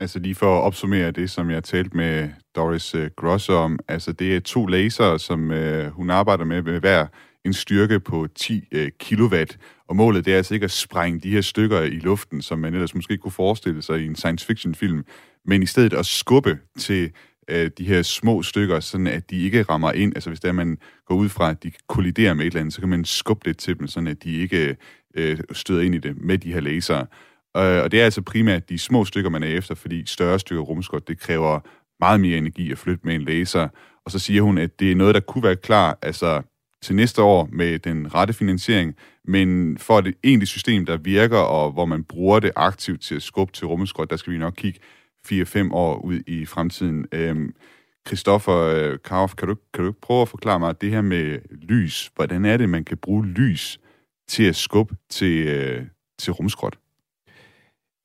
Altså lige for at opsummere det, som jeg talte med Doris øh, Gross om, altså det er to lasere, som øh, hun arbejder med, med hver en styrke på 10 uh, øh, kilowatt, og målet det er altså ikke at sprænge de her stykker i luften, som man ellers måske kunne forestille sig i en science fiction film, men i stedet at skubbe til øh, de her små stykker, sådan at de ikke rammer ind. Altså hvis der man går ud fra, at de kolliderer med et eller andet, så kan man skubbe lidt til dem, sådan at de ikke øh, støder ind i det med de her lasere. Øh, og det er altså primært de små stykker, man er efter, fordi større stykker rumskot, det kræver meget mere energi at flytte med en laser. Og så siger hun, at det er noget, der kunne være klar altså, til næste år med den rette finansiering, men for et egentligt system, der virker, og hvor man bruger det aktivt til at skubbe til rumskot, der skal vi nok kigge 4-5 år ud i fremtiden. Øhm, Christoffer øh, Karoff, kan du, kan du ikke prøve at forklare mig det her med lys? Hvordan er det, man kan bruge lys til at skubbe til, øh, til rumskrot?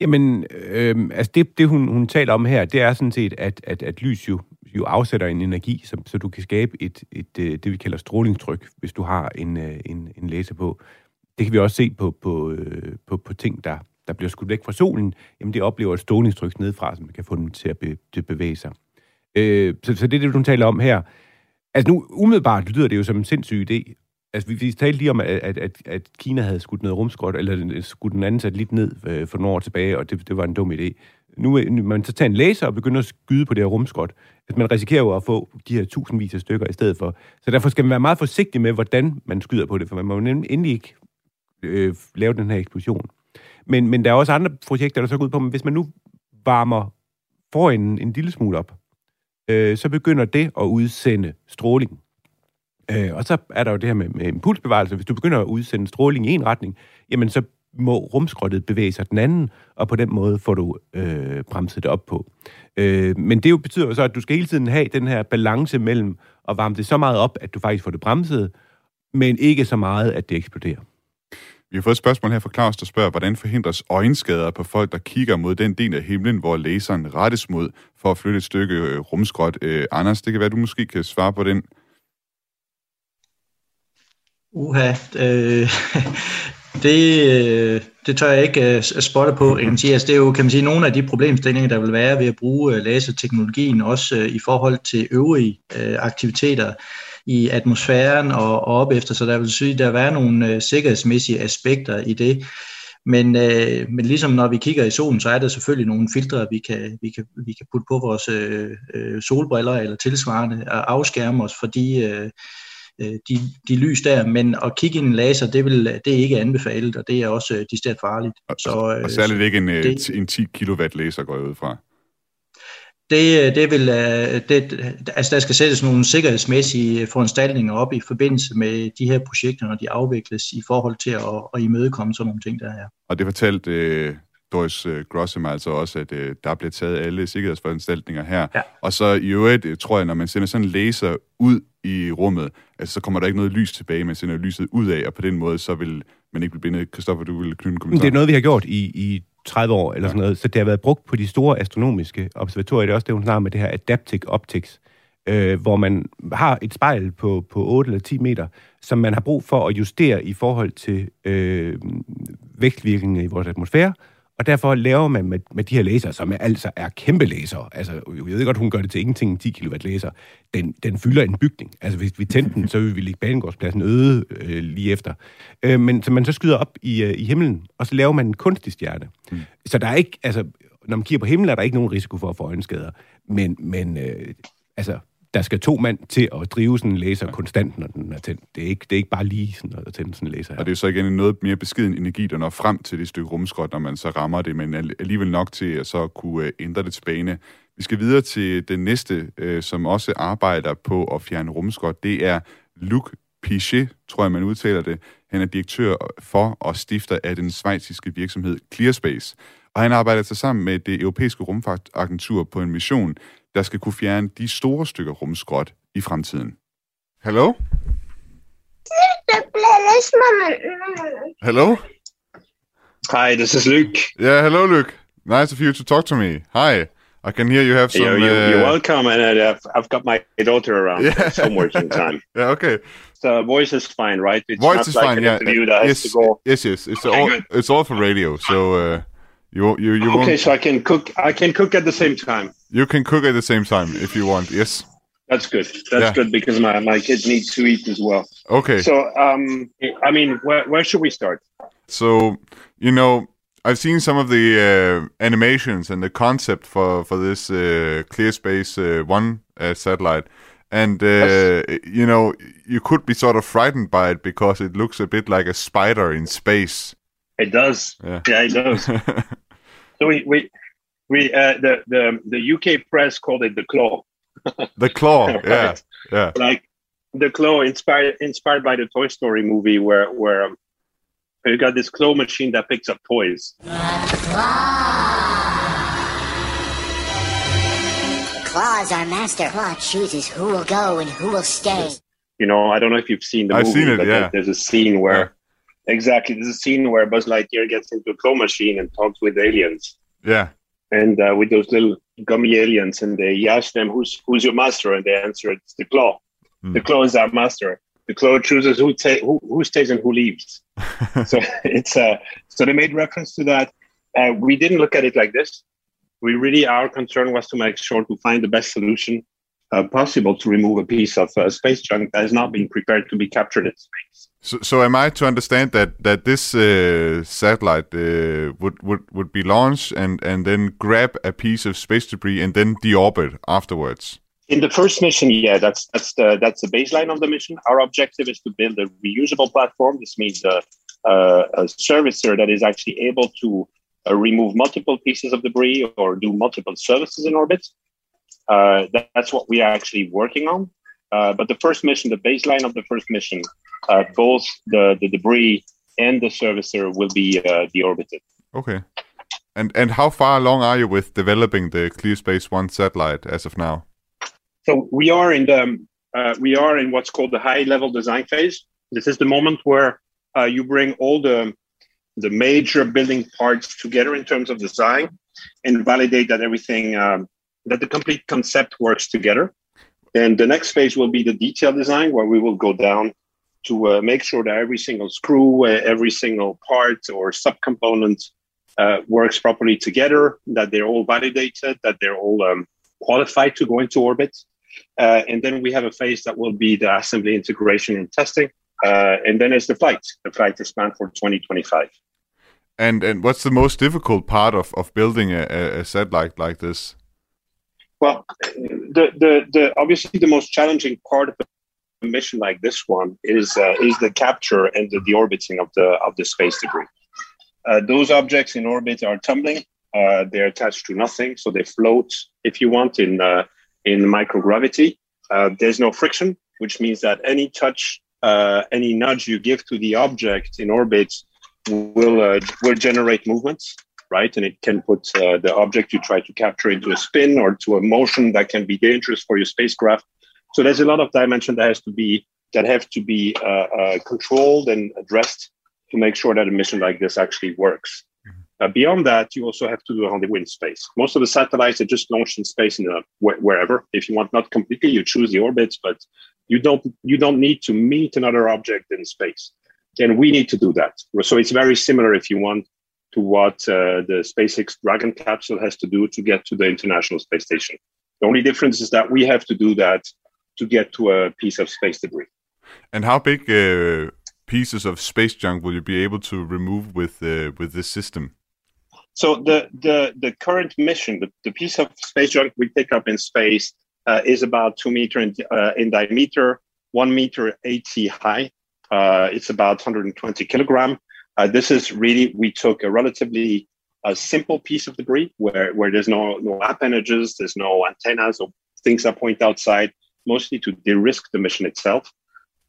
Jamen, øh, altså det, det hun, hun taler om her, det er sådan set, at, at, at lys jo, jo afsætter en energi, så, så du kan skabe et, et, et, det, vi kalder strålingstryk, hvis du har en, øh, en, en laser på. Det kan vi også se på, på, øh, på, på ting, der, der bliver skudt væk fra solen, jamen det oplever et strålingstryk nedefra, som kan få dem til at, be, til at bevæge sig. Øh, så, så det er det, hun taler om her. Altså nu, umiddelbart lyder det jo som en sindssyg idé. Altså vi, vi talte lige om, at, at, at Kina havde skudt noget rumskrot, eller skudt en anden satellit ned øh, for nogle år tilbage, og det, det var en dum idé. nu øh, man så tager en laser og begynder at skyde på det her rumskrot, at man risikerer jo at få de her tusindvis af stykker i stedet for. Så derfor skal man være meget forsigtig med, hvordan man skyder på det, for man må nemlig endelig ikke øh, lave den her eksplosion. Men, men der er også andre projekter, der så går ud på, at hvis man nu varmer får en, en lille smule op, øh, så begynder det at udsende stråling. Øh, og så er der jo det her med, med impulsbevarelse. Hvis du begynder at udsende stråling i en retning, jamen så må rumskrottet bevæge sig den anden, og på den måde får du øh, bremset det op på. Øh, men det jo betyder jo så, at du skal hele tiden have den her balance mellem at varme det så meget op, at du faktisk får det bremset, men ikke så meget, at det eksploderer. Vi har fået et spørgsmål her fra Claus, der spørger, hvordan forhindres øjenskader på folk, der kigger mod den del af himlen, hvor laseren rettes mod, for at flytte et stykke øh, rumskrot. Øh, Anders, det kan være, du måske kan svare på den. Uha, øh, det, øh, det tør jeg ikke øh, spotte på. Jeg kan sige, altså, det er jo kan man sige, nogle af de problemstillinger, der vil være ved at bruge øh, laserteknologien, også i forhold til øvrige aktiviteter i atmosfæren og, og op efter, så der vil sige, der være nogle sikkerhedsmæssige aspekter i det. Men, øh, men ligesom når vi kigger i solen, så er der selvfølgelig nogle filtre, vi kan, vi kan, vi kan putte på vores øh, solbriller eller tilsvarende og afskærme os for de, øh, de, de lys der. Men at kigge ind i en laser, det, vil, det er ikke anbefalet, og det er også øh, de stedet farligt. Så, øh, og særligt ikke en, det, en 10 kW laser går jeg ud fra det, det vil, øh, det, altså der skal sættes nogle sikkerhedsmæssige foranstaltninger op i forbindelse med de her projekter, når de afvikles i forhold til at, at imødekomme sådan nogle ting, der er. Og det fortalte øh, Doris øh, Grossem altså også, at øh, der bliver taget alle sikkerhedsforanstaltninger her. Ja. Og så i øvrigt, øh, tror jeg, når man sender sådan en laser ud i rummet, altså så kommer der ikke noget lys tilbage, man sender lyset ud af, og på den måde, så vil man ikke blive bindet. Kristoffer, du vil knytte en kommentar. Det er noget, vi har gjort i, i 30 år eller ja. sådan noget. Så det har været brugt på de store astronomiske observatorier. Det er også det, hun snakker med det her Adaptive Optics, øh, hvor man har et spejl på, på 8 eller 10 meter, som man har brug for at justere i forhold til øh, vægtvirkningen i vores atmosfære, og derfor laver man med, med de her laser, som er, altså er kæmpe laser, altså jeg ved godt, hun gør det til ingenting, en 10 kW laser, den, den fylder en bygning. Altså hvis vi tændte den, så vil vi lægge banegårdspladsen øde øh, lige efter. Øh, men så man så skyder op i, øh, i himlen, og så laver man en kunstig stjerne. Mm. Så der er ikke, altså når man kigger på himlen, er der ikke nogen risiko for at få øjenskader. Men, men øh, altså, der skal to mand til at drive sådan en laser ja. konstant, når den er tændt. Det er ikke, det er ikke bare lige sådan at tænde sådan en laser her. Og det er så igen en noget mere beskeden energi, der når frem til det stykke rumskrot, når man så rammer det, men alligevel nok til at så kunne øh, ændre det bane. Vi skal videre til den næste, øh, som også arbejder på at fjerne rumskrot. Det er Luc Pichet, tror jeg, man udtaler det. Han er direktør for og stifter af den svejsiske virksomhed Clearspace. Og han arbejder sig sammen med det europæiske rumfartagentur på en mission, der skal kunne fjerne de store stykker rumskrot i fremtiden. Hallo? Hello? Hi, this is Luke. Yeah, hello, Luke. Nice of you to talk to me. Hi. I can hear you have some. You're, you're, uh, welcome, and I've, I've got my daughter around. Yeah. Some working time. yeah, okay. So voice is fine, right? It's voice is like fine. yeah. yes, yes, yes. It's okay, all good. it's all for radio. So uh, you you you. Okay, won't... so I can cook. I can cook at the same time. You can cook at the same time if you want. Yes. That's good. That's yeah. good because my, my kids need to eat as well. Okay. So, um, I mean, where, where should we start? So, you know, I've seen some of the uh, animations and the concept for for this uh, ClearSpace uh, One uh, satellite, and uh, yes. you know, you could be sort of frightened by it because it looks a bit like a spider in space. It does. Yeah, yeah it does. so we we we uh, the the the UK press called it the claw. the claw, right? yeah, yeah. Like the claw, inspired inspired by the Toy Story movie, where where um, you got this claw machine that picks up toys. Claw is our master. Claw chooses who will go and who will stay. You know, I don't know if you've seen the I've movie. Seen it. Yeah. There's a scene where yeah. exactly there's a scene where Buzz Lightyear gets into a claw machine and talks with aliens. Yeah and uh, with those little gummy aliens, and they ask them, "Who's who's your master?" And they answer, "It's the claw. Mm. The claw is our master. The claw chooses who ta- who, who stays and who leaves." so it's uh, so they made reference to that. Uh, we didn't look at it like this. We really our concern was to make sure to find the best solution uh, possible to remove a piece of uh, space junk that has not been prepared to be captured in space. So, so am I to understand that that this uh, satellite uh, would, would would be launched and and then grab a piece of space debris and then deorbit afterwards? In the first mission, yeah, that's that's the that's the baseline of the mission. Our objective is to build a reusable platform. This means a, a, a servicer that is actually able to uh, remove multiple pieces of debris or do multiple services in orbit. Uh, that, that's what we are actually working on. Uh, but the first mission, the baseline of the first mission, uh, both the, the debris and the servicer will be uh, deorbited. Okay. And and how far along are you with developing the ClearSpace One satellite as of now? So we are in the uh, we are in what's called the high level design phase. This is the moment where uh, you bring all the the major building parts together in terms of design and validate that everything um, that the complete concept works together. And the next phase will be the detail design, where we will go down to uh, make sure that every single screw, uh, every single part or subcomponent uh, works properly together, that they're all validated, that they're all um, qualified to go into orbit. Uh, and then we have a phase that will be the assembly integration and testing. Uh, and then it's the flight. The flight is planned for 2025. And and what's the most difficult part of, of building a, a satellite like this? Well, the, the, the obviously the most challenging part of a mission like this one is uh, is the capture and the deorbiting of the of the space debris. Uh, those objects in orbit are tumbling. Uh, they're attached to nothing, so they float, if you want, in uh, in microgravity. Uh, there's no friction, which means that any touch, uh, any nudge you give to the object in orbit will will generate movements right? And it can put uh, the object you try to capture into a spin or to a motion that can be dangerous for your spacecraft. So there's a lot of dimension that has to be that have to be uh, uh, controlled and addressed to make sure that a mission like this actually works. Mm-hmm. Uh, beyond that, you also have to do it on the wind space. Most of the satellites are just launched in space in a, wh- wherever. If you want not completely, you choose the orbits, but you don't you don't need to meet another object in space. And we need to do that. So it's very similar if you want to what uh, the SpaceX Dragon capsule has to do to get to the International Space Station. The only difference is that we have to do that to get to a piece of space debris. And how big uh, pieces of space junk will you be able to remove with uh, with this system? So the the the current mission, the, the piece of space junk we pick up in space uh, is about two meter in, uh, in diameter, one meter eighty high. Uh, it's about 120 kilogram. Uh, this is really, we took a relatively uh, simple piece of debris where, where there's no, no appendages, there's no antennas or things that point outside, mostly to de-risk the mission itself.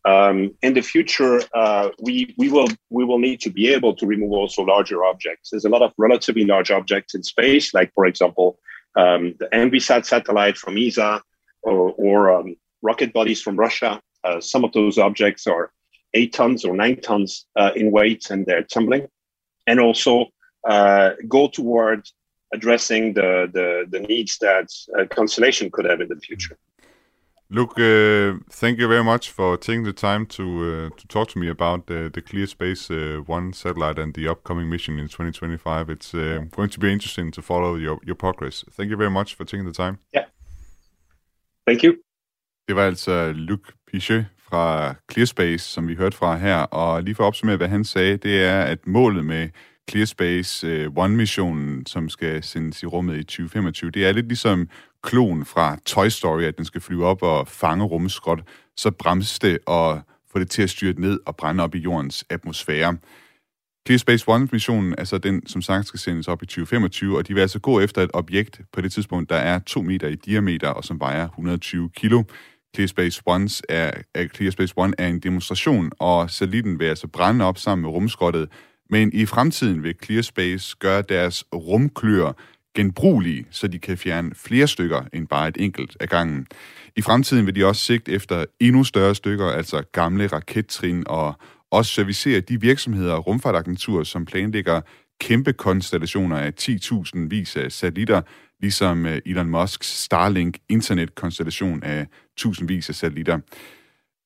Um, in the future, uh, we, we, will, we will need to be able to remove also larger objects. There's a lot of relatively large objects in space, like, for example, um, the Envisat satellite from ESA or, or um, rocket bodies from Russia. Uh, some of those objects are eight tons or nine tons uh, in weight and they're tumbling, and also uh, go towards addressing the, the, the needs that uh, Constellation could have in the future. Luke, uh, thank you very much for taking the time to uh, to talk to me about the, the Clear Space uh, One satellite and the upcoming mission in 2025. It's uh, going to be interesting to follow your, your progress. Thank you very much for taking the time. Yeah. Thank you. Det var altså Luc Pichet fra ClearSpace, som vi hørte fra her. Og lige for at opsummere, hvad han sagde, det er, at målet med ClearSpace uh, øh, One-missionen, som skal sendes i rummet i 2025, det er lidt ligesom klon fra Toy Story, at den skal flyve op og fange rumskrot, så bremse det og få det til at styre ned og brænde op i jordens atmosfære. ClearSpace One-missionen, altså den, som sagt, skal sendes op i 2025, og de vil altså gå efter et objekt på det tidspunkt, der er 2 meter i diameter og som vejer 120 kilo. ClearSpace, Ones er, ClearSpace One er en demonstration, og satellitten vil altså brænde op sammen med rumskrottet. Men i fremtiden vil ClearSpace gøre deres rumklør genbrugelige, så de kan fjerne flere stykker end bare et enkelt af gangen. I fremtiden vil de også sigte efter endnu større stykker, altså gamle rakettrin, og også servicere de virksomheder og rumfartagenturer, som planlægger kæmpe konstellationer af 10.000 vis af satellitter, ligesom øh, Elon Musks Starlink internetkonstellation af tusindvis af satellitter.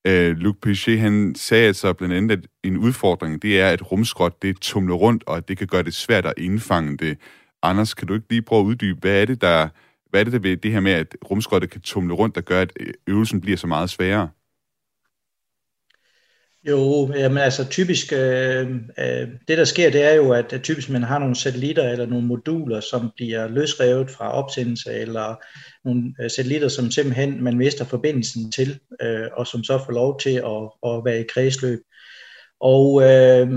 Uh, Luc Pichet, han sagde altså blandt andet, at en udfordring, det er, at rumskrot, det tumler rundt, og at det kan gøre det svært at indfange det. Anders, kan du ikke lige prøve at uddybe, hvad er det, der, Hvad er det ved det her med, at rumskrottet kan tumle rundt, der gør, at øh, øvelsen bliver så meget sværere? Jo, jamen altså typisk, øh, øh, det der sker, det er jo, at, at typisk man har nogle satellitter eller nogle moduler, som bliver løsrevet fra opsendelse, eller nogle øh, satellitter, som simpelthen man mister forbindelsen til, øh, og som så får lov til at, at være i kredsløb. Og øh,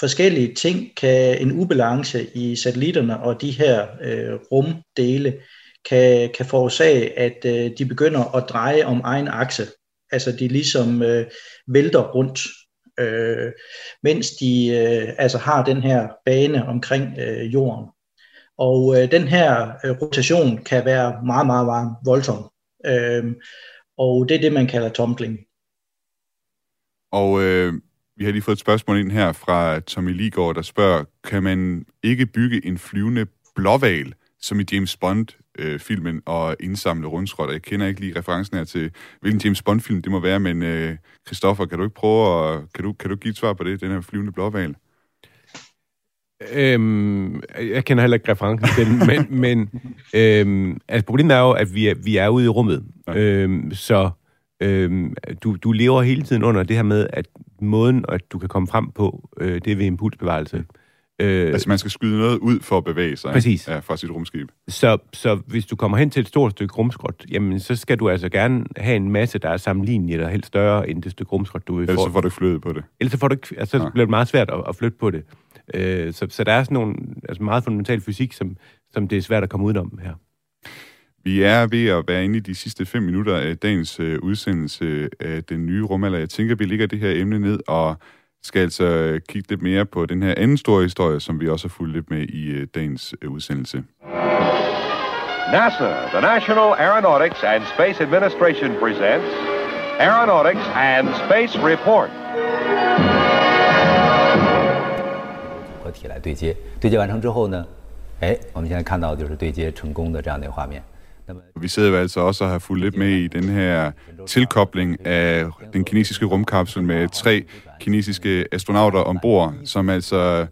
forskellige ting kan en ubalance i satellitterne og de her øh, rumdele kan, kan forårsage, at øh, de begynder at dreje om egen akse. Altså de ligesom øh, vælter rundt, øh, mens de øh, altså har den her bane omkring øh, jorden. Og øh, den her øh, rotation kan være meget, meget, meget voldsom. Øh, og det er det, man kalder tumbling. Og øh, vi har lige fået et spørgsmål ind her fra Tommy Ligård, der spørger, kan man ikke bygge en flyvende blåval, som i James Bond-filmen, øh, og indsamle rundskrot? Jeg kender ikke lige referencen her til, hvilken James Bond-film det må være, men øh, Christoffer, kan du ikke prøve at, kan du, kan du give et svar på det, den her flyvende blåval? Øhm, jeg kender heller ikke referencen til den, men, men øhm, altså problemet er jo, at vi er, vi er ude i rummet. Ja. Øhm, så øhm, du, du lever hele tiden under det her med, at måden, at du kan komme frem på, øh, det er ved impulsbevarelse. Øh, altså man skal skyde noget ud for at bevæge sig præcis. Ja, fra sit rumskib. Så, så hvis du kommer hen til et stort stykke rumskrot, jamen så skal du altså gerne have en masse, der er sammenlignelig eller helt større end det stykke rumskrot, du vil Ellers så får du ikke flyttet på det. Ellers får du ikke, altså, så bliver det meget svært at, at flytte på det. Øh, så, så der er sådan nogle altså meget fundamental fysik, som, som det er svært at komme udenom her. Vi er ved at være inde i de sidste fem minutter af dagens øh, udsendelse af den nye rumalder. Jeg tænker, vi ligger det her emne ned og skal altså kigge lidt mere på den her anden store historie, som vi også har fulgt lidt med i øh, dagens øh, udsendelse. NASA, the National Aeronautics and Space Administration presents Aeronautics and Space Report. 合体来对接，对接完成之后呢，哎，我们现在看到就是对接成功的这样的一个画面。 Vi sidder jo altså også og har fulgt lidt med i den her tilkobling af den kinesiske rumkapsel med tre kinesiske astronauter ombord, som altså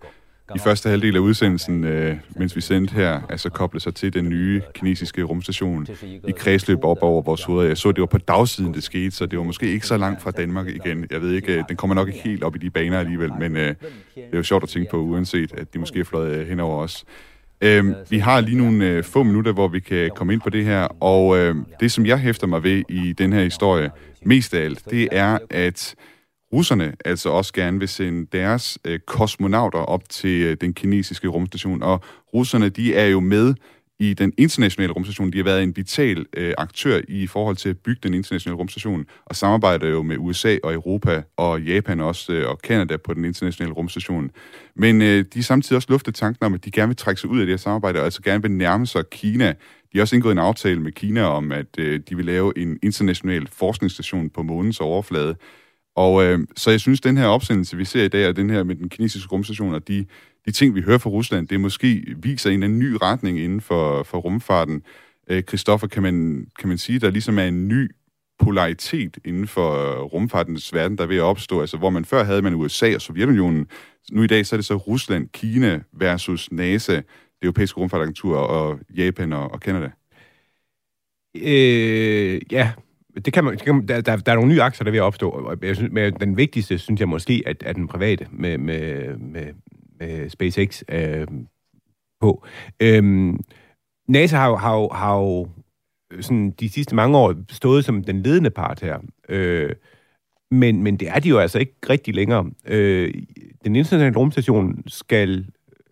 i første halvdel af udsendelsen, øh, mens vi sendte her, altså koblede sig til den nye kinesiske rumstation i kredsløb op over vores hoveder. Jeg så, at det var på dagsiden, det skete, så det var måske ikke så langt fra Danmark igen. Jeg ved ikke, øh, den kommer nok ikke helt op i de baner alligevel, men øh, det er jo sjovt at tænke på, uanset at de måske er fløjet øh, hen over os. Øhm, vi har lige nogle øh, få minutter, hvor vi kan komme ind på det her, og øh, det, som jeg hæfter mig ved i den her historie, mest af alt, det er, at russerne altså også gerne vil sende deres øh, kosmonauter op til øh, den kinesiske rumstation, og russerne, de er jo med i den internationale rumstation. De har været en vital øh, aktør i forhold til at bygge den internationale rumstation, og samarbejder jo med USA og Europa og Japan også, øh, og Kanada på den internationale rumstation. Men øh, de har samtidig også luftet tanken om, at de gerne vil trække sig ud af det her samarbejde, og altså gerne vil nærme sig Kina. De har også indgået en aftale med Kina om, at øh, de vil lave en international forskningsstation på månens overflade. Og øh, så jeg synes, den her opsendelse, vi ser i dag, og den her med den kinesiske rumstation, og de de ting, vi hører fra Rusland, det måske viser en, en ny retning inden for, for rumfarten. Øh, Christoffer, kan man, kan man sige, der ligesom er en ny polaritet inden for øh, rumfartens verden, der er ved at opstå. Altså, hvor man før havde man USA og Sovjetunionen, nu i dag så er det så Rusland, Kina versus NASA, det europæiske rumfartagentur, og Japan og, og Canada. Øh, ja, det kan man, det kan, der, der, der er nogle nye aktier, der er ved at opstå. Og jeg synes, men den vigtigste, synes jeg måske, at, at den private med, med, med, øh, SpaceX øh, på. Øhm, NASA har jo, har jo, har jo øh, sådan de sidste mange år stået som den ledende part her. Øh, men, men det er de jo altså ikke rigtig længere. Øh, den internationale rumstation skal,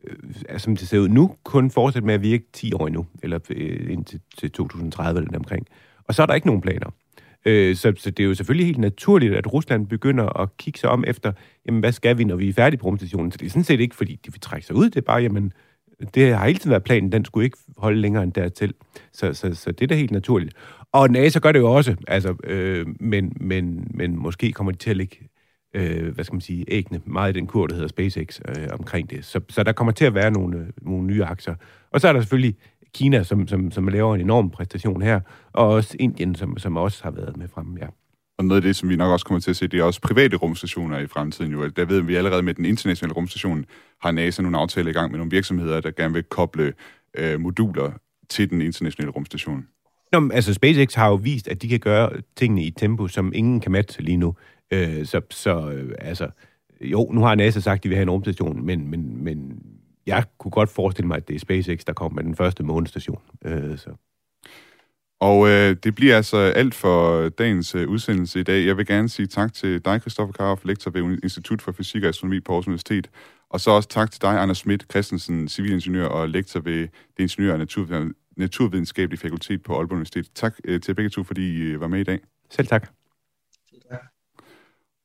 øh, som det ser ud nu, kun fortsætte med at virke 10 år endnu, eller øh, indtil til 2030 eller omkring. Og så er der ikke nogen planer. Øh, så, så det er jo selvfølgelig helt naturligt, at Rusland begynder at kigge sig om efter, jamen hvad skal vi, når vi er færdige på rumstationen? Så det er sådan set ikke, fordi de vil trække sig ud, det er bare, jamen, det har hele tiden været planen, den skulle ikke holde længere end dertil. Så, så, så det er da helt naturligt. Og NASA gør det jo også, altså, øh, men, men, men måske kommer de til at lægge øh, hvad skal man sige, ægne meget i den kur, der hedder SpaceX øh, omkring det. Så, så der kommer til at være nogle, øh, nogle nye aktier. Og så er der selvfølgelig Kina, som, som, som laver en enorm præstation her, og også Indien, som, som også har været med frem, ja. Og noget af det, som vi nok også kommer til at se, det er også private rumstationer i fremtiden. Jo. Der ved vi allerede med den internationale rumstation, har NASA nogle aftaler i gang med nogle virksomheder, der gerne vil koble øh, moduler til den internationale rumstation. Nå, men, altså SpaceX har jo vist, at de kan gøre tingene i et tempo, som ingen kan matche lige nu. Øh, så, så øh, altså, jo, nu har NASA sagt, at de vil have en rumstation, men, men, men jeg kunne godt forestille mig, at det er SpaceX, der kommer med den første månestation. Øh, så. Og øh, det bliver altså alt for dagens øh, udsendelse i dag. Jeg vil gerne sige tak til dig, Christoffer Karoff, lektor ved Institut for Fysik og Astronomi på Aarhus Universitet. Og så også tak til dig, Anders Schmidt Christensen, civilingeniør og lektor ved det ingeniør- og natur, naturvidenskabelige fakultet på Aalborg Universitet. Tak øh, til begge to, fordi I øh, var med i dag. Selv tak.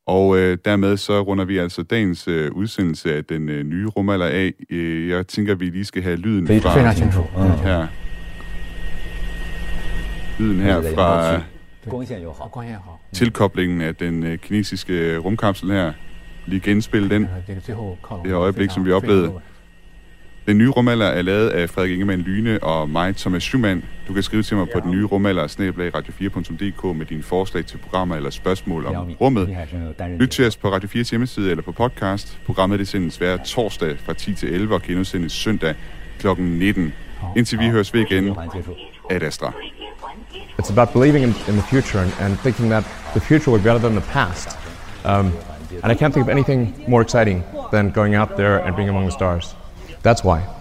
Og øh, dermed så runder vi altså dagens øh, udsendelse af den øh, nye rumalder af. Øh, jeg tænker, vi lige skal have lyden fra... Her. Lyden her fra tilkoblingen af den øh, kinesiske rumkapsel her. Lige genspille den. Det her øjeblik, som vi oplevede. Den nye rumalder er lavet af Frederik Ingemann Lyne og mig, Thomas Schumann. Du kan skrive til mig på den nye rumalder, radio4.dk med dine forslag til programmer eller spørgsmål om rummet. Lyt til os på Radio 4 hjemmeside eller på podcast. Programmet det sendes hver torsdag fra 10 til 11 og genudsendes søndag kl. 19. Indtil vi høres ved igen, Ad Astra. It's about believing in, in the future and, and thinking that the future will be better than the past. Um, and I can't think of anything more exciting than going out there and being among the stars. That's why.